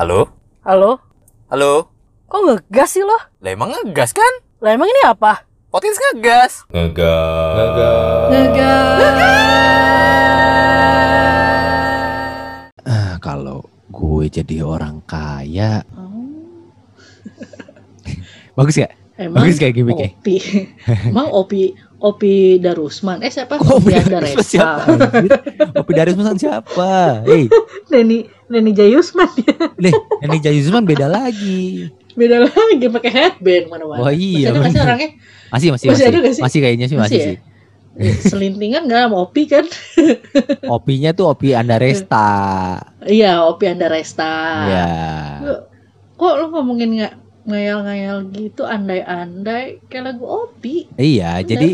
Halo? Halo? Halo? Kok ngegas sih lo? Lah emang ngegas kan? Lah emang ini apa? Podcast ngegas. Ah, kalau gue jadi orang kaya, bagus gak? Emang Bagus kayak gimmick ya? Opi. Emang Opi Opi Darusman. Eh siapa? Opi Andaresa. siapa? anjir? Opi Darusman siapa? Hei, Neni Neni Jayusman deh, Neni Jayusman beda lagi. Beda lagi pakai headband mana-mana. Oh iya, Masih ada orangnya? Masih, masih, Masih masih. ada nggak sih? Masih kayaknya sih, masih, Masih ya? sih. Eh, Selintingan nggak sama Opi kan? Opinya tuh Opi Andaresta. Iya, Opi Andaresta. Iya. Kok lo ngomongin nggak ngayal-ngayal gitu andai-andai kayak lagu Opi? Iya, Bener. jadi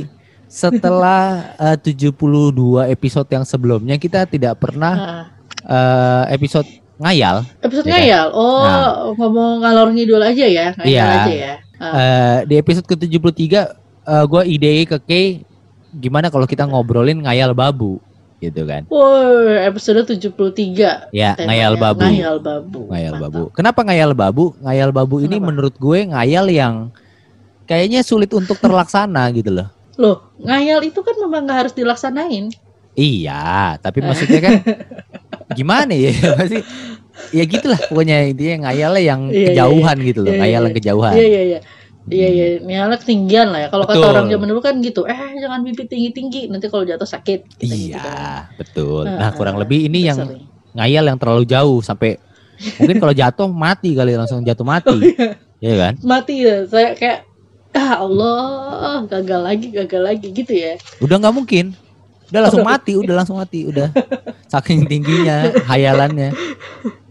setelah eh, 72 episode yang sebelumnya kita tidak pernah Nah, eh, episode ngayal. episode Iya kan? ngayal. Oh, Nah. ngomong ngalor ngidul aja ya, ngayal Iya. aja ya. Ah. Eh, di episode ke-73 eh, gue ide ke Kay gimana kalau kita ngobrolin ngayal babu gitu kan. Woi, episode 73. Ya, temanya. ngayal babu. Ngayal babu. Ngayal Mantap. babu. Kenapa ngayal babu? Ngayal babu ini Kenapa? menurut gue ngayal yang kayaknya sulit untuk terlaksana gitu loh. Loh, ngayal itu kan memang nggak harus dilaksanain. Iya, tapi maksudnya kan gimana ya? Masih ya gitulah pokoknya intinya ngayalnya yang Iya, iya, kejauhan gitu loh, Iya, ngayal iya. yang kejauhan. Iya, iya, iya. Iya, iya, ngayalnya ketinggian lah ya. Kalau kata orang zaman dulu kan gitu, eh jangan mimpi tinggi-tinggi, nanti kalau jatuh sakit. Kata gitu kan. Iya, betul. Ah, Nah, ah, kurang lebih ini yang ngayal yang terlalu jauh sampai mungkin kalau jatuh mati kali langsung jatuh Oh, mati. Iya kan? mati ya. Saya kayak ah Allah, gagal lagi, gagal lagi gitu ya. Udah nggak mungkin. Udah langsung mati, udah langsung mati, udah. Saking tingginya hayalannya.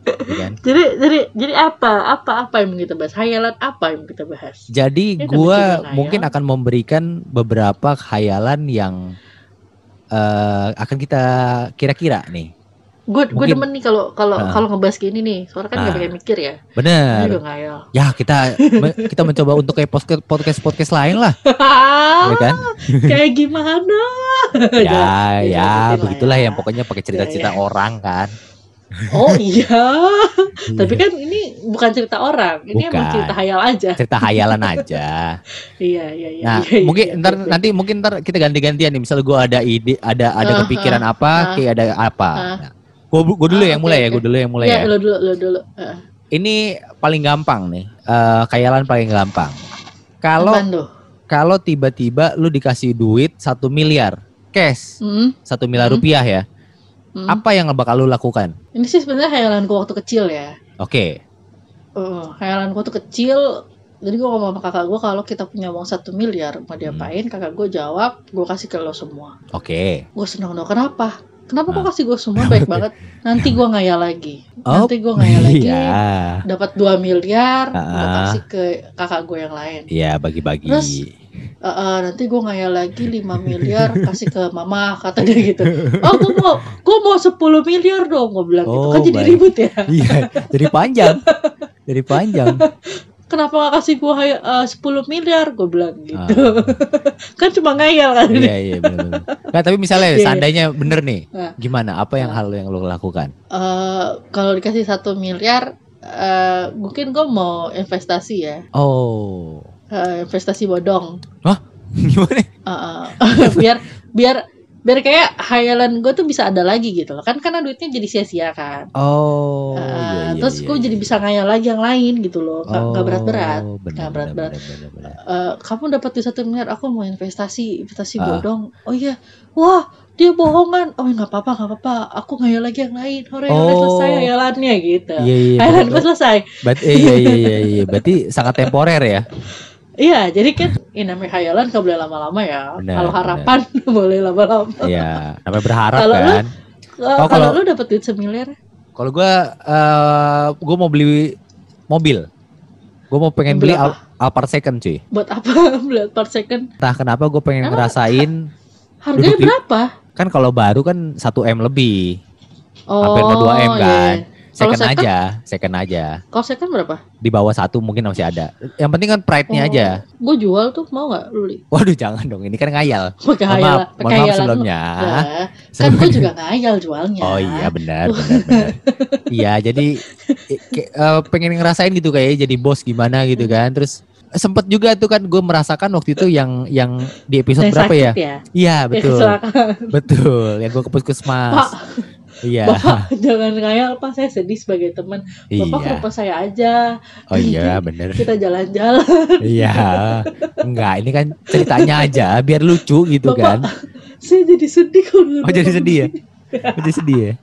Iya kan? Jadi jadi jadi apa? Apa apa yang kita bahas? Hayalan apa yang kita bahas? Jadi bikin ngayal. mungkin akan memberikan beberapa khayalan yang eh, akan kita kira-kira nih. Gue gue demen nih kalau kalau Ah. kalau ngebahas gini nih. Soalnya kan nggak Ah. pakai mikir ya. Bener. udah ngayal. Ya kita kita mencoba untuk kayak podcast podcast lain lah, ya kan? Kayak gimana? Ya Jangan- ya jangan begitulah lah ya. yang pokoknya pakai cerita-cerita Ya, ya. orang kan. Oh iya. Tapi kan ini bukan cerita orang. Ini emang Bukan. cerita hayal aja. cerita hayalan aja. Iya iya iya. Nah, iya, iya, mungkin iya, ntar iya. nanti mungkin ntar kita ganti-gantian nih. Misal gua ada ide, ada ada Ah, kepikiran apa, ah, kayak ada apa. ah. Nah, gua gua dulu Ah, yang oke, mulai ya, oke. gua dulu yang mulai Iya, ya. lo dulu lo dulu. Ah, Ini paling gampang nih. Eh khayalan paling gampang. Kalau kalau tiba-tiba lu dikasih duit satu miliar cash, Hmm, satu miliar Hmm. rupiah ya. hmm. Apa yang bakal lu lakukan? Ini sih sebenarnya hayalanku waktu kecil ya. Oke. Uh, hayalanku waktu kecil. Jadi gue ngomong sama kakak gue kalau kita punya uang satu miliar mau Hmm. diapain? Kakak gue jawab, gue kasih ke lo semua. Oke. Gue seneng dong. Kenapa? Kenapa Ah. kok kasih gue semua baik banget? Nanti gue ngayal lagi. Oh, Nanti gue ngayal lagi. Iya. Dapat 2 miliar, gue Ah. kasih ke kakak gue yang lain. Iya, bagi-bagi. Terus, Eh, eh, nanti gue ngayal lagi 5 miliar kasih ke mama kata dia gitu. Oh gue mau gue mau 10 miliar dong gue bilang gitu. Kan Oh, jadi baik. ribut ya. Iya, jadi panjang. Jadi panjang. Kenapa gak kasih gue uh, 10 miliar gue bilang gitu. Ah. kan cuma ngayal kan. Iya, iya benar. Nah, tapi misalnya Iya, iya. seandainya bener nih, Nah. gimana? Apa yang Nah. hal yang lo lakukan? Eh, kalau dikasih satu miliar eh, mungkin gue mau investasi ya. Oh, Eh, investasi bodong. gimana? Eh, eh, biar biar biar kayak hayalan gue tuh bisa ada lagi gitu loh. Kan karena duitnya jadi sia-sia kan. Oh, Uh, iya, iya, terus iya, gue iya. jadi bisa ngayal lagi yang lain gitu loh nggak Oh, berat-berat nggak berat-berat. Eh, kamu dapat duit satu miliar aku mau investasi investasi Ah. bodong oh iya wah dia bohongan oh nggak apa-apa nggak apa-apa aku ngayal lagi yang lain hore hore Oh. selesai hayalannya gitu Iya, iya. hayalan gue selesai Berarti iya, iya, iya, iya. Berarti sangat temporer ya. Iya jadi kan ini namanya hayalan nggak boleh lama-lama ya kalau harapan boleh lama-lama Iya, namanya berharap lu- kan. Eh, Oh, kalau kalau- lu dapat duit semiliar Kalau gua eh gua mau beli mobil. Gua mau pengen beli apa? Al Alphard second cuy. buat apa beli per second Entah kenapa gue pengen Emang- ngerasain harganya di- berapa kan kalau baru kan 1 m lebih. oh Hampir mau 2 M kan. iya. Second second? aja, second aja. kalau second berapa Di bawah satu mungkin masih ada. Yang penting kan pride-nya Oh. aja. gue jual tuh mau nggak lu beli Waduh jangan dong, ini kan ngayal. Mohon maaf, mohon maaf sebelumnya. Lah, kan gue juga ngayal jualnya Oh iya benar, benar, benar. iya, jadi eh, pengen ngerasain gitu kayak jadi bos gimana gitu kan. Terus sempet juga tuh kan gue merasakan waktu itu yang yang di episode Yang berapa ya? ya? Iya Yang betul, kecelakaan. betul. Yang gue ke Pak, Iya, Bapak jangan ngayal Pak, saya sedih sebagai teman. Bapak ke iya. rumah saya aja. Oh iya bener. Kita jalan-jalan. Iya, enggak ini kan ceritanya aja biar lucu gitu Bapak, kan. Saya jadi sedih kalau Oh jadi sedih ya? Oh jadi sedih ya?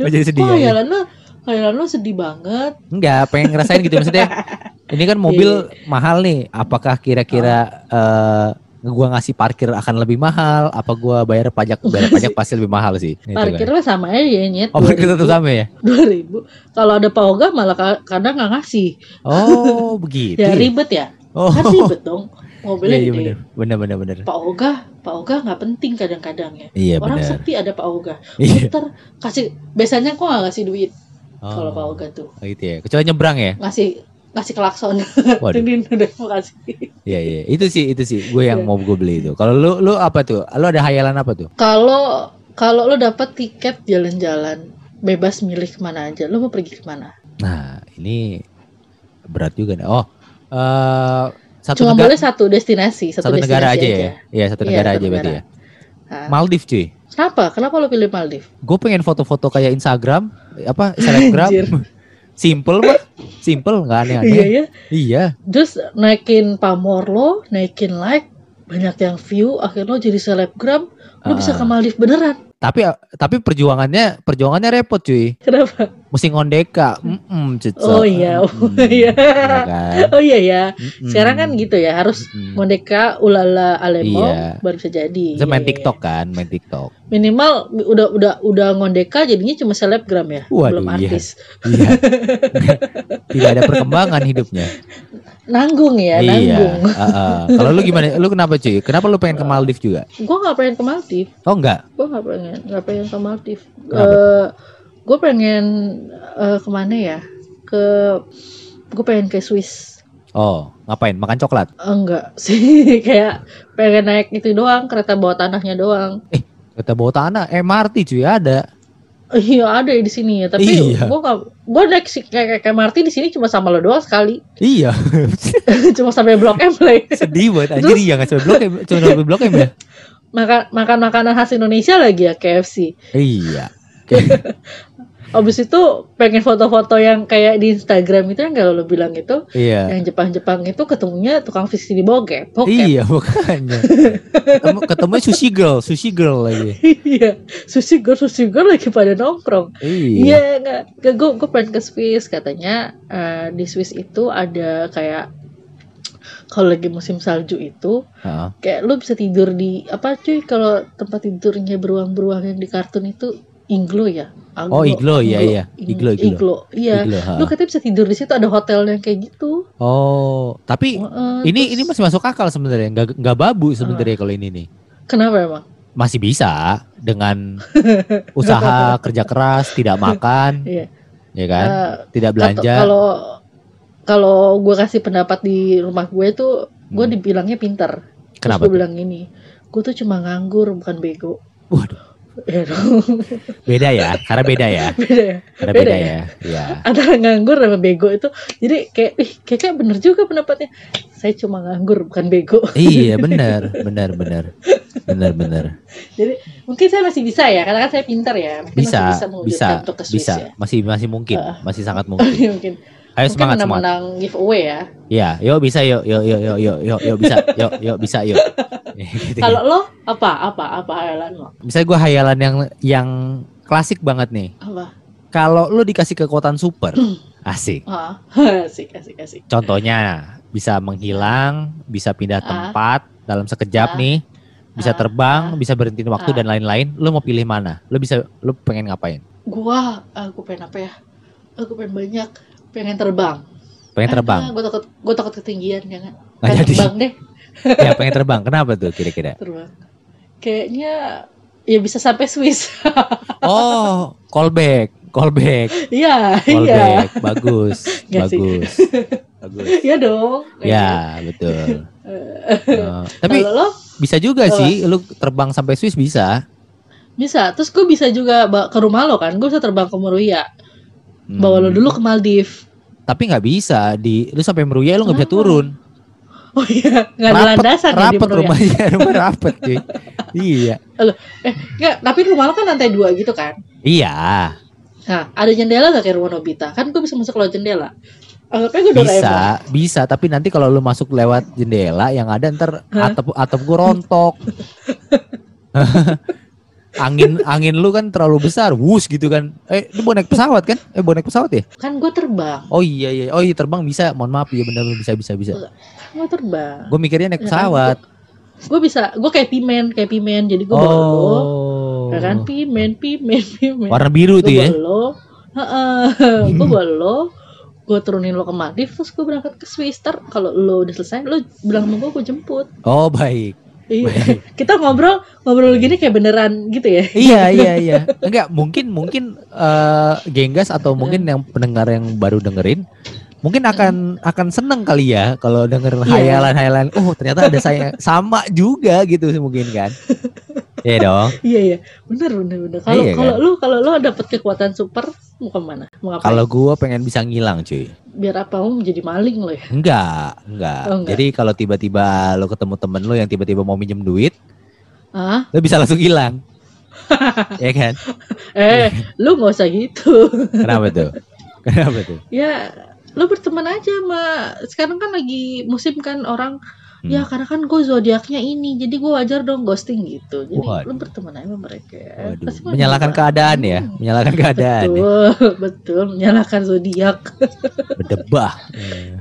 Oh jadi sedih Kok ya? hayalan lo, hayalan lo sedih banget. Enggak, pengen ngerasain gitu maksudnya. Ini kan mobil mahal nih. Apakah kira-kira eh gua ngasih parkir akan lebih mahal? Apa gua bayar pajak? Bayar pajak pasti lebih mahal sih. Gitu kan. Parkir mah sama aja ya nyet. Oh parkir tetap sama ya? 2000. Kalau ada Pak Oga malah ka- kadang nggak ngasih. Oh begitu. Ya ribet ya. Oh. Kan ribet dong. Mobilnya Iya, iya gede. bener. Bener bener. Pak Oga, Pak Oga nggak penting kadang-kadang ya. Iya Orang bener. sepi ada Pak Oga. Iya. Muter kasih biasanya kok nggak ngasih duit kalau Pak Oh, Oga tuh. gitu ya. Kecuali nyebrang ya. Ngasih ngasih klakson. Waduh. Udah mau kasih. Iya iya. Itu sih itu sih gue yang Iya. mau gue beli itu. Kalau lu lu apa tuh? Lu ada hayalan apa tuh? Kalau kalau lo dapat tiket jalan-jalan bebas milih ke mana aja, lo mau pergi ke mana? Nah, ini berat juga nih. Oh, eh satu Cuma negara boleh satu destinasi, satu, satu negara aja destinasi ya. Iya, satu Iya, negara satu aja berarti ya. Hah? Maldives cuy. Kenapa? Kenapa lo pilih Maldives? Gue pengen foto-foto kayak Instagram, apa. Anjir. Simple mah, simple nggak Iya aneh-aneh. ya. Iya, Terus naikin pamor lo, naikin like, banyak yang view, akhirnya lo jadi selebgram, lo bisa Ah. ke Maldives beneran. Tapi tapi perjuangannya perjuangannya repot cuy. Kenapa? Mesti ngondeka. Mm-mm, cucu. Oh iya, oh iya. iya kan? Oh iya ya. Mm-mm. Sekarang kan gitu ya, harus Mm-mm. Mondeka ulala alemo Iya. baru bisa jadi. Bisa main Iya, iya. TikTok kan, main TikTok. Minimal udah udah udah ngondeka jadinya cuma selebgram ya, Waduh, belum iya. artis. Iya. Tidak ada perkembangan hidupnya. Nanggung ya, iya. nanggung. heeh. Kalau lu gimana? Lu kenapa cuy? Kenapa lu pengen ke Maldives juga? Gue nggak pengen ke Maldives. Oh enggak. Gue nggak pengen, nggak pengen ke Maldives. Kenapa? gue pengen eh, ke mana ya? Ke gue pengen ke Swiss. Oh, ngapain? Makan coklat? Enggak sih, kayak pengen naik itu doang, kereta bawah tanahnya doang. Kita bawa tanah MRT cuy ada. Iya ada ya di sini ya, tapi Iya. gue nggak, gue naik si kayak kayak MRT di sini cuma sama lo doang sekali, Iya. cuma sampai Blok M lagi. Sedih banget anjir iya nggak sampai blok M, cuma sampai blok M ya. Makan makan makanan khas Indonesia lagi ya KFC. Iya. Abis itu pengen foto-foto yang kayak di Instagram itu yang kalau lo bilang itu, Iya. yang Jepang-Jepang itu ketemunya tukang visi di bokep. bokep. Iya makanya. Ketemu, ketemu sushi girl, sushi girl lagi. iya, sushi girl sushi girl lagi pada nongkrong. Iya. Iya, gue gue pengen ke Swiss katanya eh, di Swiss itu ada kayak kalau lagi musim salju itu Heeh. kayak lu bisa tidur di apa cuy kalau tempat tidurnya beruang-beruang yang di kartun itu iglo ya Aglo, Oh, iglo, iya, iya. Iglo, iglo. iglo iya Iglo, ha. lu katanya bisa tidur di situ ada hotel yang kayak gitu Oh, tapi Heeh, ini terus- ini masih masuk akal sebenarnya. Nggak nggak babu sebenarnya kalau ini nih. kenapa emang Masih bisa dengan usaha kerja keras, tidak makan, Iya. ya kan? Eh, Tidak belanja. kalau kalau gue kasih pendapat di rumah gue tuh gue Hmm. dibilangnya pinter Kenapa? gue bilang gini gue tuh cuma nganggur bukan bego Waduh, ya beda ya, karena beda ya, beda ya karena Beda beda ya? ya. Iya. antara nganggur sama bego itu jadi kayak ih kayak, kayak bener juga pendapatnya saya cuma nganggur bukan bego Iya, benar, benar, benar. Benar, benar. jadi mungkin saya masih bisa ya karena kan saya pinter ya mungkin Bisa, masih bisa bisa, mewujudkan untuk ke Swiss bisa. ya Masih masih mungkin, Heeh. masih sangat mungkin. mungkin Ayo mungkin semangat semangat. menang giveaway ya Iya, yuk bisa yuk, yuk, yuk, yuk, yuk, yuk, yuk bisa, yuk, yuk bisa yuk. Gitu, kalau lo apa apa apa hayalan lo Misalnya gue hayalan yang yang klasik banget nih. apa Kalau lu dikasih kekuatan super, asik. ah asik asik asik Contohnya bisa menghilang, bisa pindah Ah. tempat dalam sekejap Ah. nih, bisa Ah. terbang, bisa berhenti waktu Ah. dan lain-lain. Lu mau pilih mana? Lu bisa, lu pengen ngapain? gua aku pengen apa ya aku pengen banyak pengen terbang Pengen terbang? gue takut gue takut ketinggian jangan Nggak jadi. terbang deh ya pengen terbang. Kenapa tuh kira-kira? terbang kayaknya ya bisa sampai Swiss Oh, callback, callback, iya iya callback. Bagus, Nggak sih. bagus, bagus. iya dong Ya, betul. Oh, tapi lo bisa juga Apa? sih, lu terbang sampai Swiss bisa. bisa terus gue bisa juga ke rumah lo kan gue bisa terbang ke Meruya. Bawa lo dulu ke Maldives. Tapi nggak bisa di lu sampai Meruya lu nggak bisa turun. Oh iya, nggak ada Rapet, landasan ya di rapet rumahnya, rumah rapet cuy. iya. Nggak, tapi rumah lo kan lantai dua gitu kan. Iya, Nah, ada jendela gak kayak rumah Nobita? Kan gue bisa masuk lewat jendela. Anggapnya gue bisa, bisa. Tapi nanti kalau lu masuk lewat jendela, yang ada ntar atap atap gua rontok. angin angin lu kan terlalu besar, wus gitu kan. Eh, lu mau naik pesawat kan? Eh, mau naik pesawat ya? Kan gue terbang. Oh iya iya, oh iya terbang bisa. Mohon maaf ya benar bisa bisa bisa. Gue terbang. Gue mikirnya naik kan, pesawat. Gue bisa, gue kayak pimen, kayak pimen. Jadi gue. Oh. Ya kan, pimen, pimen, pimen. Warna biru tuh gue ya. bawa lo. gue bawa lo. Gue turunin lo ke Maldives, terus gue berangkat ke Swister. Kalau lo udah selesai, lo bilang sama gue, gue jemput. Oh baik. Iya. Kita ngobrol, ngobrol gini kayak beneran gitu ya. iya iya iya. Enggak, mungkin mungkin eh, Genggas atau mungkin yang pendengar yang baru dengerin mungkin akan akan seneng kali ya kalau denger Iya. hayalan-hayalan. Oh, ternyata ada saya sama juga gitu mungkin kan. Iya dong. Iya iya, bener bener bener. Kalau Iya, kalau lu kalau lu dapet kekuatan super mau ke mana? Mau ngapain? Kalau gua pengen bisa ngilang, cuy. biar apa mau menjadi maling lo ya? Enggak, enggak. Oh, enggak. Jadi kalau tiba-tiba lo ketemu temen lo yang tiba-tiba mau minjem duit, Ah, lo bisa langsung hilang. ya kan? eh, lu nggak usah gitu. Kenapa tuh? Kenapa tuh? ya, lu berteman aja sama. Sekarang kan lagi musim kan orang. Hmm. Ya karena kan gue zodiaknya ini, jadi gue wajar dong ghosting gitu. Jadi Waduh. lu berteman aja sama mereka. Waduh, Pasti menyalahkan keadaan ya, Hmm, menyalahkan keadaan. ya. Betul, betul, menyalahkan zodiak. Berdebah.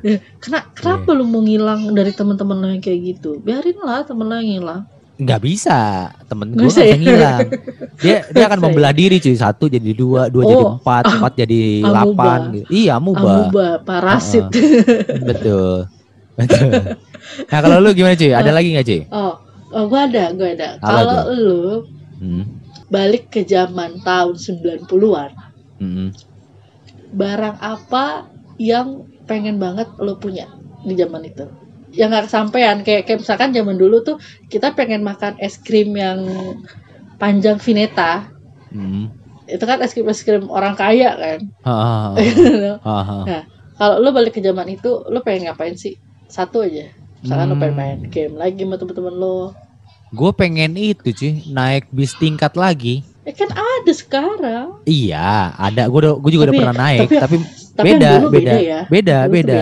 Eh, Kena, kenapa lu mau ngilang dari teman-teman lo yang kayak gitu? Biarin lah temen lo yang ngilang. Nggak bisa, temen gue nggak bisa ya? ngilang. Dia dia akan Bisa membelah diri cuy, satu jadi dua, dua jadi Oh, empat, empat jadi amuba. delapan. Gitu. Iya, amuba. Amuba, parasit. Betul. Betul. Nah kalau lu gimana cuy? Ada lagi nggak cuy? Oh, oh gue ada, gue ada. Kalau lu Hmm. balik ke zaman tahun 90-an, hmm. barang apa yang pengen banget lo punya di zaman itu? Yang gak kesampaian, kayak, kayak misalkan zaman dulu tuh kita pengen makan es krim yang panjang Vineta. Hmm. Itu kan es krim es krim orang kaya kan. Ah, ah, ah, ah, ah. Kalau lo balik ke zaman itu, lo pengen ngapain sih? Satu aja. Misalkan lo pengen Hmm. main game lagi sama temen-temen lo. Gue pengen itu cuy, naik bis tingkat lagi. Ya kan ada sekarang. Iya, ada. Gue gue juga udah Tapi- pernah naik, tapi- tapi, Tapi beda, beda, beda ya. beda, Dulu tuh beda.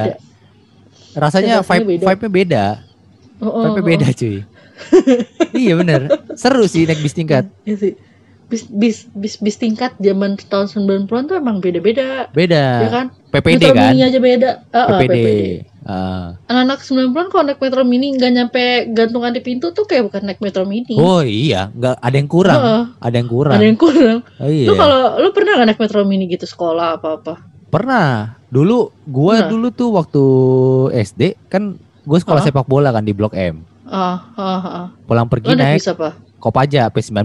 Rasanya Rasanya vibe beda. vibe-nya beda, Oh, oh, vibe-nya oh. beda cuy. iya bener, seru sih naik bis tingkat. Iya sih. Bis, bis, bis, bis tingkat zaman tahun 90-an tuh emang beda-beda. Ya Beda. kan? PPD Metro kan? Mini aja beda. Ah, ah, PPD. PPD. Ah. Anak-anak 90-an kalau naik Metro Mini nggak nyampe gantungan di pintu tuh kayak bukan naik Metro Mini. Oh iya, nggak ada yang kurang, Heeh, ada yang kurang. ada yang kurang. Oh, iya. Lu kalau lu pernah nggak naik Metro Mini gitu sekolah apa-apa? Pernah. Dulu gua Pernah. dulu tuh waktu SD kan gue sekolah Hah? sepak bola kan di Blok M. Ah, ah, ah. Pulang Lu pergi naik naik bis apa? Kopaja P19.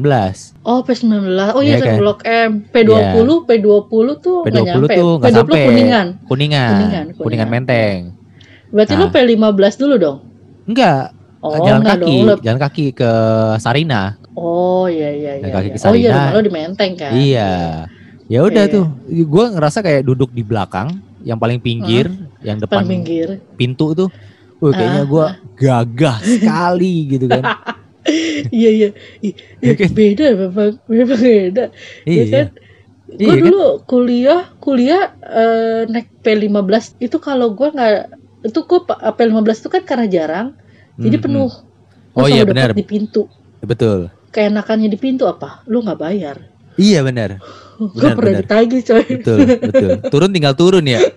Oh, P19. Oh iya, Iya kan? Blok M. P20, P20 tuh nggak P20 nyampe. tuh nggak P20 sampai. Kuningan. Kuningan. Kuningan, Kuningan, Kuningan. Menteng. Berarti lu Nah. P15 dulu dong? Enggak, Oh, jalan enggak kaki, dong. Lu- jalan kaki ke Sarina. Oh, iya iya iya. Jalan kaki iya. ke Oh iya, Sarina. lu di Menteng kan? Iya. Ya udah Iya. tuh, gue ngerasa kayak duduk di belakang, yang paling pinggir, yang depan pinggir. pintu tuh. Wih, kayaknya Ah, gue gagah sekali gitu kan. iya iya. Iya kan? Beda memang, memang beda. Ya kan? iya. Gue Iya kan? dulu kuliah, kuliah eh, naik P15 itu kalau gue nggak itu gue P15 itu kan karena jarang, jadi Mhm. penuh. Oh Lu iya benar, di pintu. betul. Keenakannya di pintu apa? Lu nggak bayar. Iya benar, Gue pernah benar. ditagih coy. betul, betul. Turun tinggal turun ya.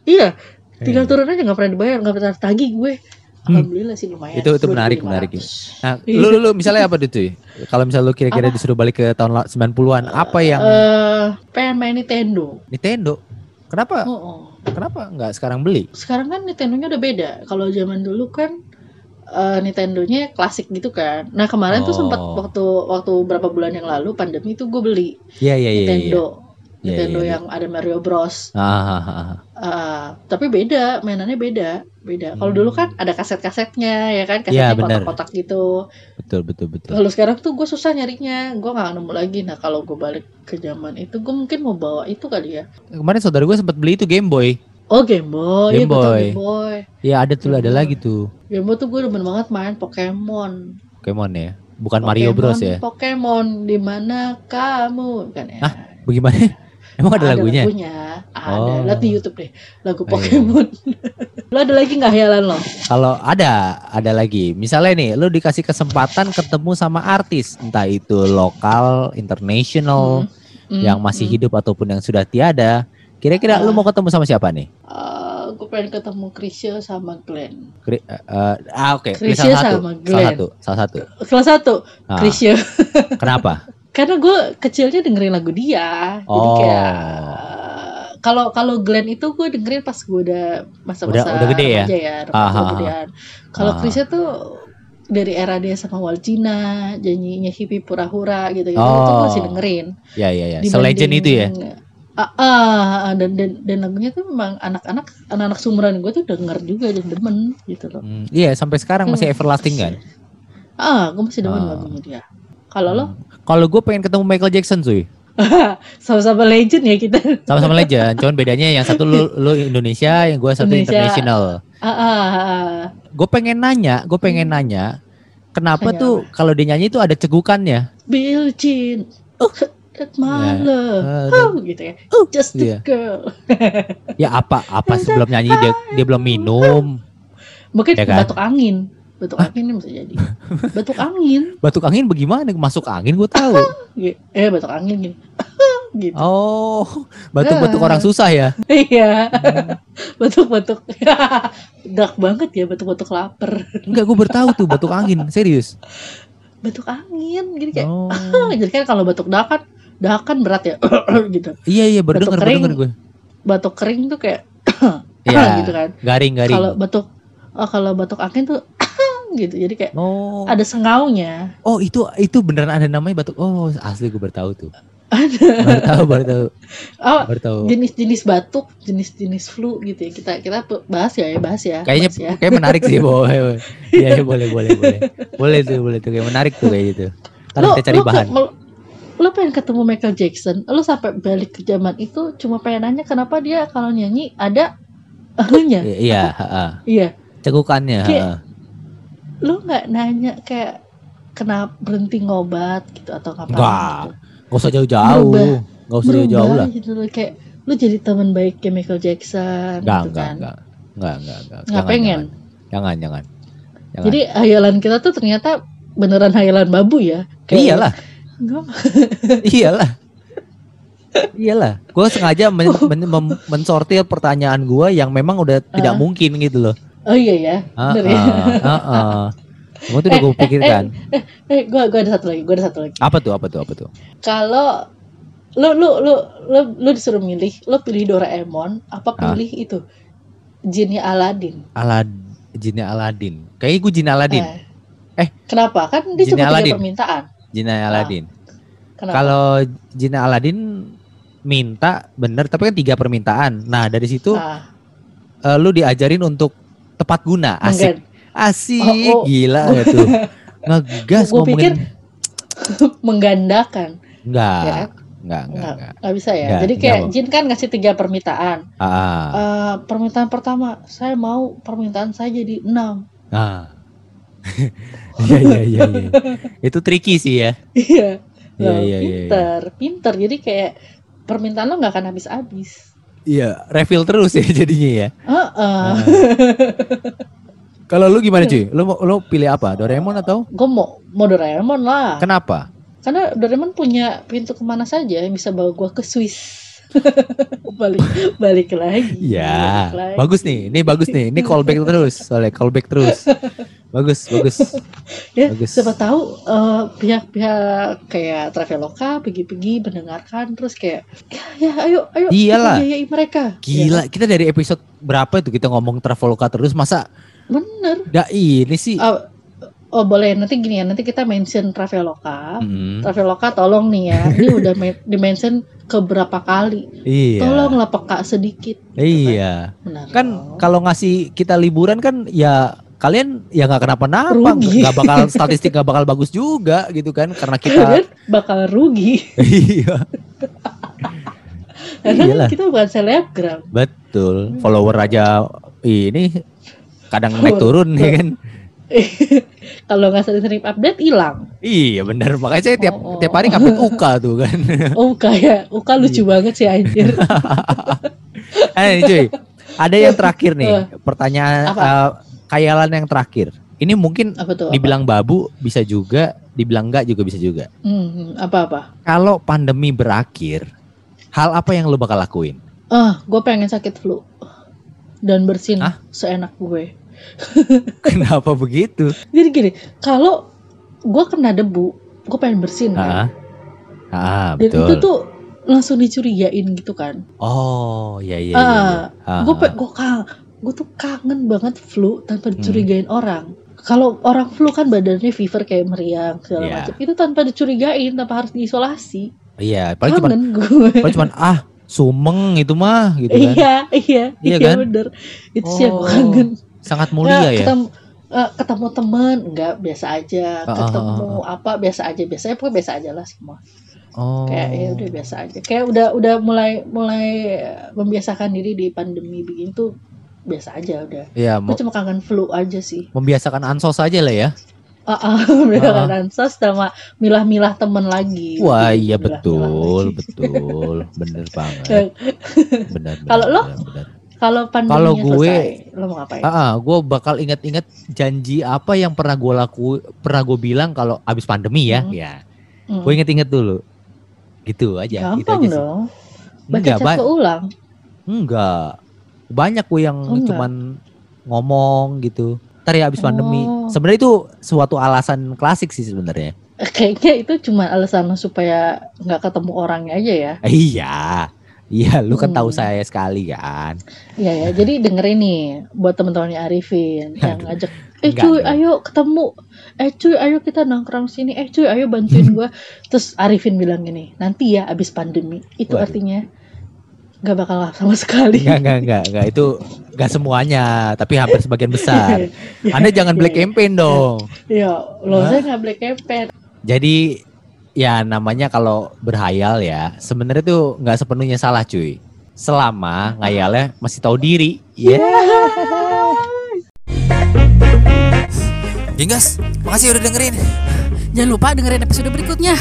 Iya, tinggal Iya. turun aja nggak pernah dibayar, nggak pernah tagih gue. Hmm. Alhamdulillah sih lumayan. Itu- itu 2.500. menarik, menarik. Nah, lu, lu, lu misalnya apa tuh? Kalau misalnya lu kira-kira disuruh balik ke tahun la- 90-an, apa yang Eh, pengen main Nintendo. Nintendo? Kenapa? Oh, oh. Kenapa nggak sekarang beli? Sekarang kan Nintendo-nya udah beda. Kalau zaman dulu kan eh, Nintendo-nya klasik gitu kan. Nah kemarin tuh sempat Oh. waktu waktu berapa bulan yang lalu pandemi itu gue beli Iya iya iya. iya. Nintendo. Iya, Nintendo iya, iya. yang ada Mario Bros. Ah, ah, ah. Ah, tapi beda, mainannya beda, beda. Kalau Hmm. dulu kan ada kaset-kasetnya, ya kan, Iya, kasetnya benar. kotak-kotak gitu. betul betul betul. Kalau sekarang tuh gue susah nyarinya, gue nggak nemu lagi. Nah kalau gue balik ke zaman itu, gue mungkin mau bawa itu kali ya. Kemarin saudara gue sempat beli itu Game Boy. Oh Game Boy, Game iya, Boy. Game Boy. Ya ada tuh ada Boy. lagi tuh Game Boy tuh gue demen banget main Pokemon. Pokemon ya. Bukan Mario Bros Pokemon, ya. Pokemon, di mana kamu? Kan ya. Hah? Bagaimana? Emang ada, lagunya? Ada. Oh. Lihat di YouTube deh, lagu Oh, iya. Pokemon. lo ada lagi nggak hayalan lo? Kalau ada, ada lagi. Misalnya nih, lu dikasih kesempatan ketemu sama artis, entah itu lokal, international, Hmm, yang masih hmm. hidup ataupun yang sudah tiada. Kira-kira lu Ah. mau ketemu sama siapa nih? gue pengen ketemu Krisya sama Glenn. Kri- eh, eh, ah oke, Pilih Krisya salah satu, sama salah Glenn. satu, salah satu. Kelas satu, Ah, Krisya. kenapa? Karena gue kecilnya dengerin lagu dia. Jadi Oh. kayak kalau kalau Glenn itu gue dengerin pas gue udah masa-masa Udah- udah gede ya? ya, Ah, ah, ah. Kalau Ah. Krisya tuh dari era dia sama Waljina, janjinya hippie pura-hura gitu gitu, Oh. itu gue masih dengerin. Ya ya ya, selegend itu ya. Ah, ah, ah, dan, dan dan lagunya tuh memang anak-anak anak-anak sumuran gue tuh denger juga dan demen gitu loh. Hmm, Iya, sampai sekarang masih Hmm. everlasting kan. Ah, gue masih demen Ah. lagunya dia. Kalau lo Hmm. Kalau gue pengen ketemu Michael Jackson cuy. sama-sama legend ya kita. Sama-sama legend, cuman bedanya yang satu lu, lu Indonesia, yang gue satu Indonesia. international. Ah, ah, ah, ah. Gue pengen nanya, gue pengen Hmm. nanya, kenapa tuh kalau dia nyanyi itu ada cegukannya? Bill Jean. Oh, that my Ya. love. Eh, Oh, gitu ya. Just a Iya. girl. ya apa apa sebelum nyanyi dia dia belum minum. Mungkin Ya kan? batuk angin. Batuk angin ini bisa jadi. Batuk angin. Batuk angin bagaimana? Masuk angin gue tahu. Gitu. Eh, batuk angin gini. gitu. Oh, batuk-batuk Ah. orang susah ya. Iya. Batuk-batuk. Dark banget ya batuk-batuk lapar. Enggak, gue bertahu tuh batuk angin, serius. Batuk angin gitu kayak. Oh. Jadi kan kalau batuk dakan, dakan berat ya. gitu. Iya iya berdengar Batuk kering. gue. Batuk kering tuh kayak Iya. gitu kan. Garing garing. Kalau batuk oh, kalau batuk angin tuh gitu. Jadi kayak Oh. ada sengaunya. Oh itu itu beneran ada namanya batuk. Oh asli gue bertahu tuh. Baru tahu baru tahu Oh, baru tahu. jenis-jenis batuk, jenis-jenis flu gitu ya. Kita kita bahas ya, ya bahas ya. Kayaknya bahas ya. kayak menarik sih boleh. Iya iya, boleh boleh boleh. Boleh tuh boleh tuh kayak menarik tuh kayak gitu. Ntar kita cari ke- bahan. mel- lu pengen ketemu Michael Jackson, lu sampai balik ke zaman itu cuma pengen nanya kenapa dia kalau nyanyi ada. I- Iya, heeh. Iya, Cegukannya, Kayak- heeh. Lu nggak nanya kayak kenapa berhenti ngobat gitu atau ngapain Enggak. gitu. Gak usah jauh-jauh. Berubah. Gak usah jauh-jauh lah. gitu loh kayak lu jadi teman baiknya Michael Jackson Enggak, gitu enggak, kan. enggak. Enggak, enggak, enggak. Nggak pengen. Jangan, jangan. jangan. Jadi hayalan kita tuh ternyata beneran hayalan babu ya. Kayak- iyalah, iyalah. Iyalah, gue sengaja men- men- mem- mensortir pertanyaan gue yang memang udah tidak Ah. mungkin gitu loh. Oh iya ya, Ah, bener ya. ah, ah, ah. Semua tuh udah gue pikirkan. Eh, gua gua ada satu lagi, gua ada satu lagi. Apa tuh, apa tuh, apa tuh? Kalau lu lu lu lu lu disuruh milih, lu pilih Doraemon apa Ah. pilih itu? Jinnya Aladin. Alad, jinnya Aladin. Kayaknya gue jin Aladin. Eh, kenapa? Kan dia cuma tiga permintaan. Jinnya Aladin. Kenapa? Kalau jinnya Aladin minta bener, tapi kan tiga permintaan. Nah dari situ Ah, eh, lu diajarin untuk tepat guna, asik, asik, Oh, oh. gila gak tuh. Ngegas ngomongin. pikir menggandakan, Enggak, ya enggak, enggak, Nggak, enggak. nggak bisa ya. Nggak, Jadi kayak mau. Jin kan ngasih tiga permintaan. Ah, Eh, permintaan pertama, saya mau permintaan saya jadi enam. ah. Iya, iya, iya, iya. Itu tricky sih ya. Iya. Iya, Loh, iya, iya, iya. pinter, pinter. Jadi kayak permintaan lo nggak akan habis-habis. Iya, refill terus ya jadinya ya. Heeh. Ah. Kalau lu gimana cuy? Lu lu pilih apa? Doraemon atau? Gue mau mau Doraemon lah. Kenapa? Karena Doraemon punya pintu ke mana saja yang bisa bawa gue ke Swiss. balik balik lagi. Ya, balik lagi. bagus nih. Ini bagus nih. Ini callback terus. Soalnya callback terus. Bagus, bagus. Ya, bagus. siapa tahu eh, pihak-pihak kayak Traveloka pergi-pergi mendengarkan terus kayak ya, ya ayo ayo Iyalah. biayai mereka. Gila, Ya, kita dari episode berapa itu kita ngomong Traveloka terus masa bener. dah ini sih Ah, Oh boleh nanti gini ya nanti kita mention Traveloka. Mm. Traveloka tolong nih ya. Ini udah men- di-mention keberapa kali. Iya. Tolonglah peka sedikit. Iya. Benar. Kan kalau ngasih kita liburan kan ya kalian ya nggak kenapa-napa, nggak bakal statistik nggak bakal bagus juga gitu kan karena kita kalian bakal rugi iya karena Iyalah. kita bukan selebgram. betul follower aja ini kadang naik turun ya kan Kalau nggak sering-sering update hilang. iya benar makanya saya tiap Oh, oh. tiap hari ngupdate Uka tuh kan Oh kayak Uka lucu banget sih anjir. eh cuy ada yang terakhir nih pertanyaan Apa? eh, khayalan yang terakhir ini mungkin Apa tuh? apa? dibilang babu bisa juga dibilang enggak juga bisa juga Hmm, apa-apa? kalau pandemi berakhir hal apa yang lo bakal lakuin Ah, gue pengen sakit flu dan bersin Hah? seenak gue. kenapa begitu Jadi gini, kalau gue kena debu, gue pengen bersin kan. ah ah Dan betul itu tuh langsung dicurigain gitu kan. oh iya iya, iya, Ah, iya. Gue gue gue tuh kangen banget flu tanpa Hmm. dicurigain orang. Kalau orang flu kan badannya fever kayak meriang segala Iya. macam. Itu tanpa dicurigain, tanpa harus diisolasi. iya paling cuma paling cuman ah sumeng itu mah gitu kan Iya, iya, Iya iya, kan? bener. Itu sih yang gue Oh, kangen. Sangat mulia ya Ketemu, eh, ketemu temen enggak biasa aja. Ah, ah, Ketemu ah, apa biasa aja. Biasanya pokoknya biasa aja lah semua. oh Kayak ya udah biasa aja. Kayak udah udah mulai mulai membiasakan diri di pandemi begini tuh biasa aja udah. Gue mau cuma kangen flu aja sih. membiasakan ansos aja lah ya. Ah, ah, membiasakan ansos sama milah-milah temen lagi. Wah, iya Milah-milah betul, lagi. betul. Bener banget. Bener, bener, Kalau lo? bener, bener. Kalau pandeminya Kalau gue- selesai, lo mau ngapain? Ah, gue bakal inget-inget janji apa yang pernah gue laku, pernah gue bilang kalau abis pandemi ya, Hmm. ya. Hmm. Gue inget-inget dulu. Gitu aja, gitu Gampang aja sih. dong. Baca Enggak, keulang. enggak. Banyak gue yang Oh, enggak. cuman ngomong gitu. Ntar ya abis pandemi. Oh. Sebenarnya itu suatu alasan klasik sih sebenarnya. Kayaknya itu cuma alasan supaya nggak ketemu orangnya aja ya. Iya. Iya, lu kan Hmm. tahu saya sekali kan. Iya ya. Jadi dengerin nih buat teman-temannya Arifin yang ngajak, eh Enggak cuy, dong. ayo ketemu. Eh cuy, ayo kita nongkrong sini. Eh cuy, ayo bantuin gua. Terus Arifin bilang gini, nanti ya abis pandemi. Itu Waduh. artinya nggak bakal sama sekali. Enggak, enggak, enggak, enggak. Itu enggak semuanya, tapi hampir sebagian besar. Anda jangan black Iya. campaign dong. Iya, lo saya nggak black campaign. Jadi ya namanya kalau berhayal ya, sebenarnya tuh nggak sepenuhnya salah cuy. Selama ngayalnya masih tahu diri. Ya. Jenggas, makasih udah dengerin. Jangan lupa dengerin episode berikutnya.